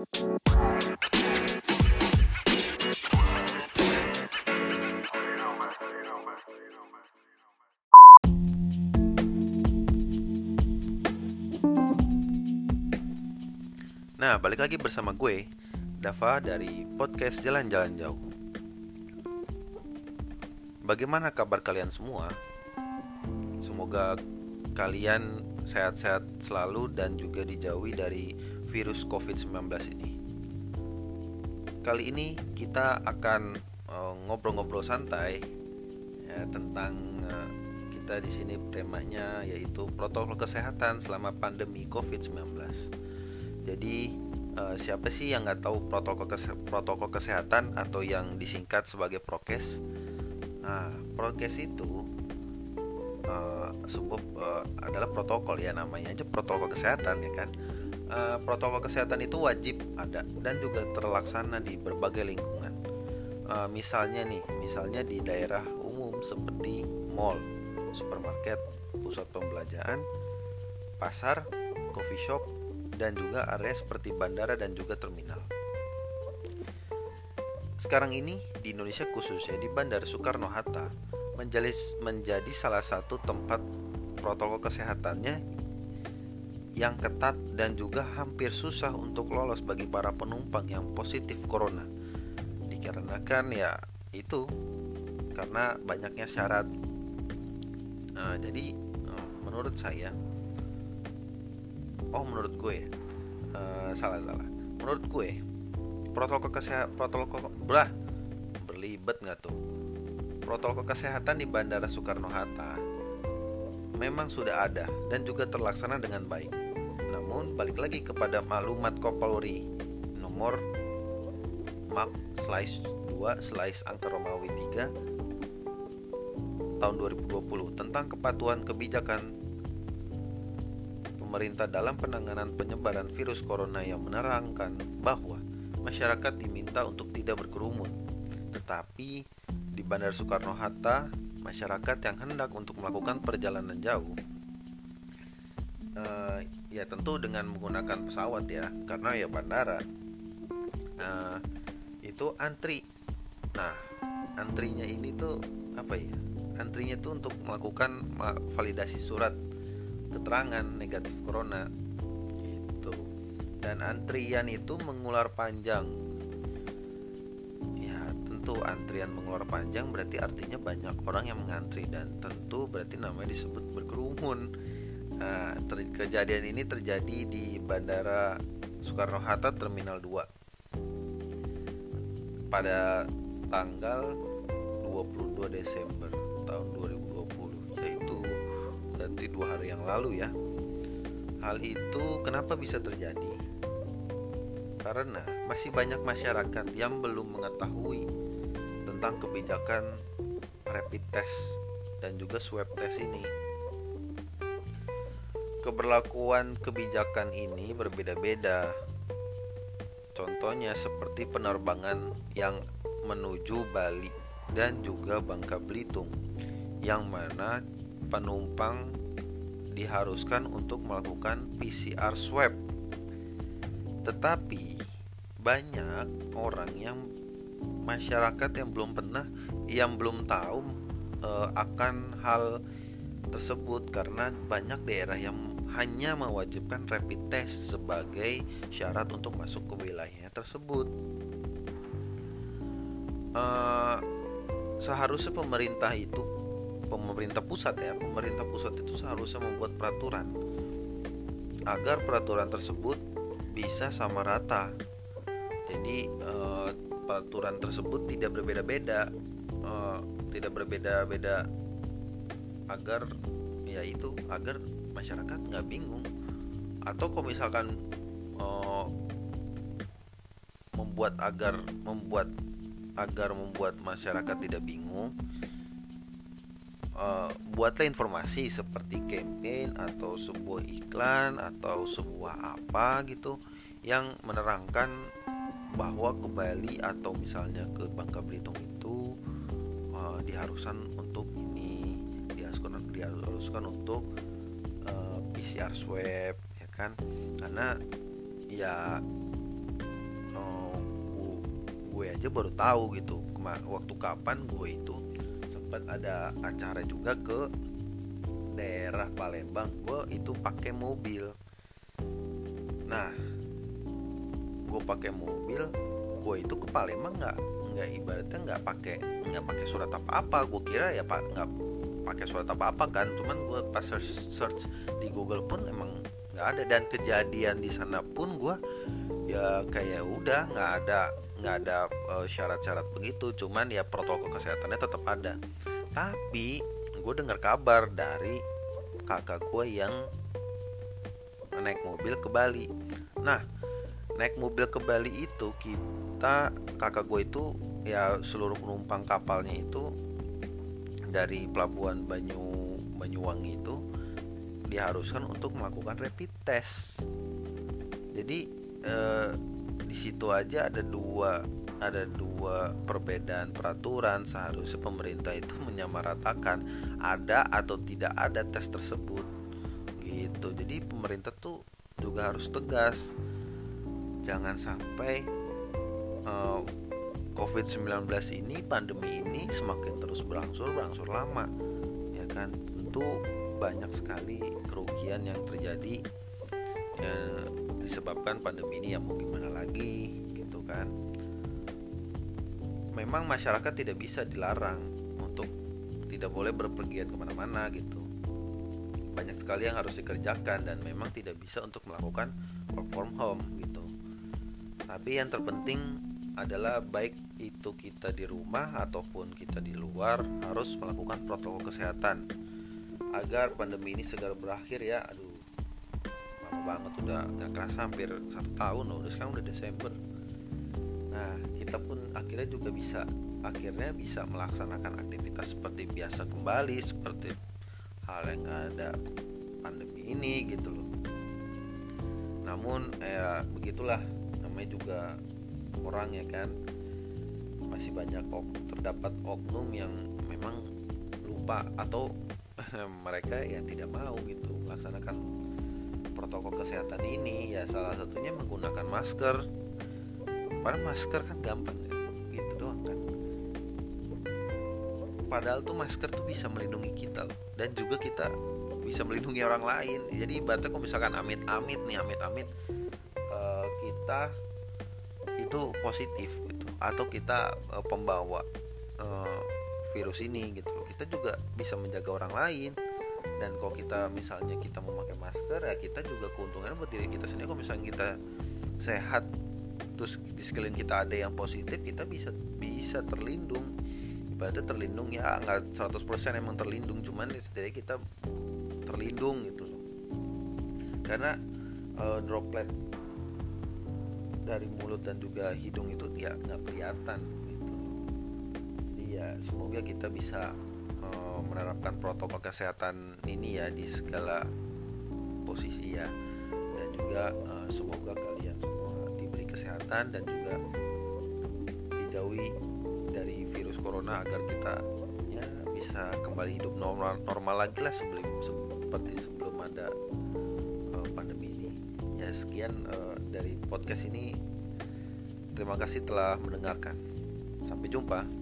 Nah, balik lagi bersama gue, Dava dari podcast Jalan-Jalan Jauh. Bagaimana kabar kalian semua? Semoga kalian sehat-sehat selalu dan juga dijauhi dari virus COVID-19 ini. Kali ini kita akan eh, ngobrol-ngobrol santai ya, tentang uh, kita di sini temanya yaitu protokol kesehatan selama pandemi COVID-19 jadi uh, siapa sih yang nggak tahu protokol kese protokol kesehatan atau yang disingkat sebagai prokes? Nah, prokes itu uh, sebuah uh, adalah protokol ya namanya aja protokol kesehatan ya kan. Uh, protokol kesehatan itu wajib ada dan juga terlaksana di berbagai lingkungan. Uh, misalnya nih, misalnya di daerah umum seperti mall, supermarket, pusat pembelajaran, pasar, coffee shop, dan juga area seperti bandara dan juga terminal. Sekarang ini di Indonesia khususnya di Bandara Soekarno-Hatta menjadi, menjadi salah satu tempat protokol kesehatannya yang ketat dan juga hampir susah untuk lolos bagi para penumpang yang positif corona. Dikarenakan ya itu karena banyaknya syarat. Nah, jadi eh, menurut saya oh menurut gue uh, salah salah menurut gue protokol kesehatan protokol belah berlibet nggak tuh protokol kesehatan di Bandara Soekarno Hatta memang sudah ada dan juga terlaksana dengan baik namun balik lagi kepada maklumat Kopolri nomor Mak slice 2 slice angka Romawi 3 tahun 2020 tentang kepatuhan kebijakan pemerintah dalam penanganan penyebaran virus corona yang menerangkan bahwa masyarakat diminta untuk tidak berkerumun. Tetapi di Bandara Soekarno-Hatta, masyarakat yang hendak untuk melakukan perjalanan jauh uh, ya tentu dengan menggunakan pesawat ya, karena ya bandara uh, itu antri. Nah, antrinya ini tuh apa ya? Antrinya tuh untuk melakukan validasi surat keterangan negatif corona itu dan antrian itu mengular panjang ya tentu antrian mengular panjang berarti artinya banyak orang yang mengantri dan tentu berarti namanya disebut berkerumun nah, kejadian ini terjadi di bandara Soekarno Hatta Terminal 2 pada tanggal 22 Desember tahun 2020 yaitu berarti dua hari yang lalu ya. Hal itu kenapa bisa terjadi? Karena masih banyak masyarakat yang belum mengetahui tentang kebijakan rapid test dan juga swab test ini. Keberlakuan kebijakan ini berbeda-beda. Contohnya seperti penerbangan yang menuju Bali dan juga Bangka Belitung yang mana penumpang diharuskan untuk melakukan PCR swab. Tetapi banyak orang yang masyarakat yang belum pernah yang belum tahu e, akan hal tersebut karena banyak daerah yang hanya mewajibkan rapid test sebagai syarat untuk masuk ke wilayah tersebut. E, seharusnya pemerintah itu pemerintah pusat ya pemerintah pusat itu seharusnya membuat peraturan agar peraturan tersebut bisa sama rata jadi eh, peraturan tersebut tidak berbeda-beda eh, tidak berbeda-beda agar ya itu agar masyarakat nggak bingung. Atau kalau misalkan eh, membuat agar membuat agar membuat masyarakat tidak bingung uh, buatlah informasi seperti campaign atau sebuah iklan atau sebuah apa gitu yang menerangkan bahwa ke Bali atau misalnya ke Bangka Belitung itu uh, diharuskan untuk ini diharuskan untuk uh, PCR swab ya kan? Karena ya gue aja baru tahu gitu. Waktu kapan gue itu sempat ada acara juga ke daerah Palembang. Gue itu pakai mobil. Nah gue pakai mobil gue itu ke Palembang nggak nggak ibaratnya nggak pakai nggak pakai surat apa apa gue kira ya pak nggak pakai surat apa apa kan. Cuman gue pas search, di Google pun emang nggak ada. Dan kejadian di sana pun gue ya kayak udah nggak ada nggak ada uh, syarat-syarat begitu. Cuman ya protokol kesehatannya tetap ada. Tapi gue dengar kabar dari kakak gue yang naik mobil ke Bali. Nah naik mobil ke Bali itu kita kakak gue itu ya seluruh penumpang kapalnya itu dari pelabuhan Banyu Banyuwangi itu diharuskan untuk melakukan rapid test. Jadi eh, di situ aja ada dua ada dua perbedaan peraturan seharusnya pemerintah itu menyamaratakan ada atau tidak ada tes tersebut gitu. Jadi pemerintah tuh juga harus tegas. Jangan sampai eh, COVID-19 ini pandemi ini semakin terus berangsur berangsur lama ya kan? Tentu banyak sekali kerugian yang terjadi ya, disebabkan pandemi ini ya mau gimana lagi gitu kan? Memang masyarakat tidak bisa dilarang untuk tidak boleh berpergian ke mana-mana gitu. Banyak sekali yang harus dikerjakan dan memang tidak bisa untuk melakukan work from home gitu. Tapi yang terpenting adalah baik itu kita di rumah ataupun kita di luar harus melakukan protokol kesehatan. Agar pandemi ini segera berakhir ya. Aduh lama banget udah nggak kerasa hampir satu tahun loh udah sekarang udah Desember. Nah kita pun akhirnya juga bisa akhirnya bisa melaksanakan aktivitas seperti biasa kembali seperti hal yang ada pandemi ini gitu loh. Namun ya begitulah namanya juga orang ya kan? Masih banyak ok terdapat oknum yang memang lupa atau mereka yang tidak mau gitu melaksanakan protokol kesehatan ini. Ya salah satunya menggunakan masker. Padahal masker kan gampang ya. Gitu doang kan? Padahal tuh masker tuh bisa melindungi kita loh. Dan juga kita bisa melindungi orang lain. Jadi ibaratnya kalau misalkan amit-amit nih amit-amit uh, kita itu positif gitu. Atau kita uh, pembawa uh, virus ini gitu loh. Kita juga bisa menjaga orang lain. Dan kalau kita misalnya kita memakai masker ya kita juga keuntungannya buat diri kita sendiri. Kalau misalnya kita sehat terus di sekeliling kita ada yang positif kita bisa bisa terlindung. Ibaratnya terlindung ya nggak 100% emang terlindung. Cuman setidaknya kita terlindung gitu loh. Karena uh, droplet dari mulut dan juga hidung itu ya nggak kelihatan gitu. Jadi ya semoga kita bisa menerapkan protokol kesehatan ini ya di segala posisi ya. Dan juga uh, semoga kalian semua diberi kesehatan dan juga dijauhi dari virus corona agar kita ya bisa kembali hidup normal normal lagi lah sebelum seperti sebelum ada sekian uh, dari podcast ini. Terima kasih telah mendengarkan. Sampai jumpa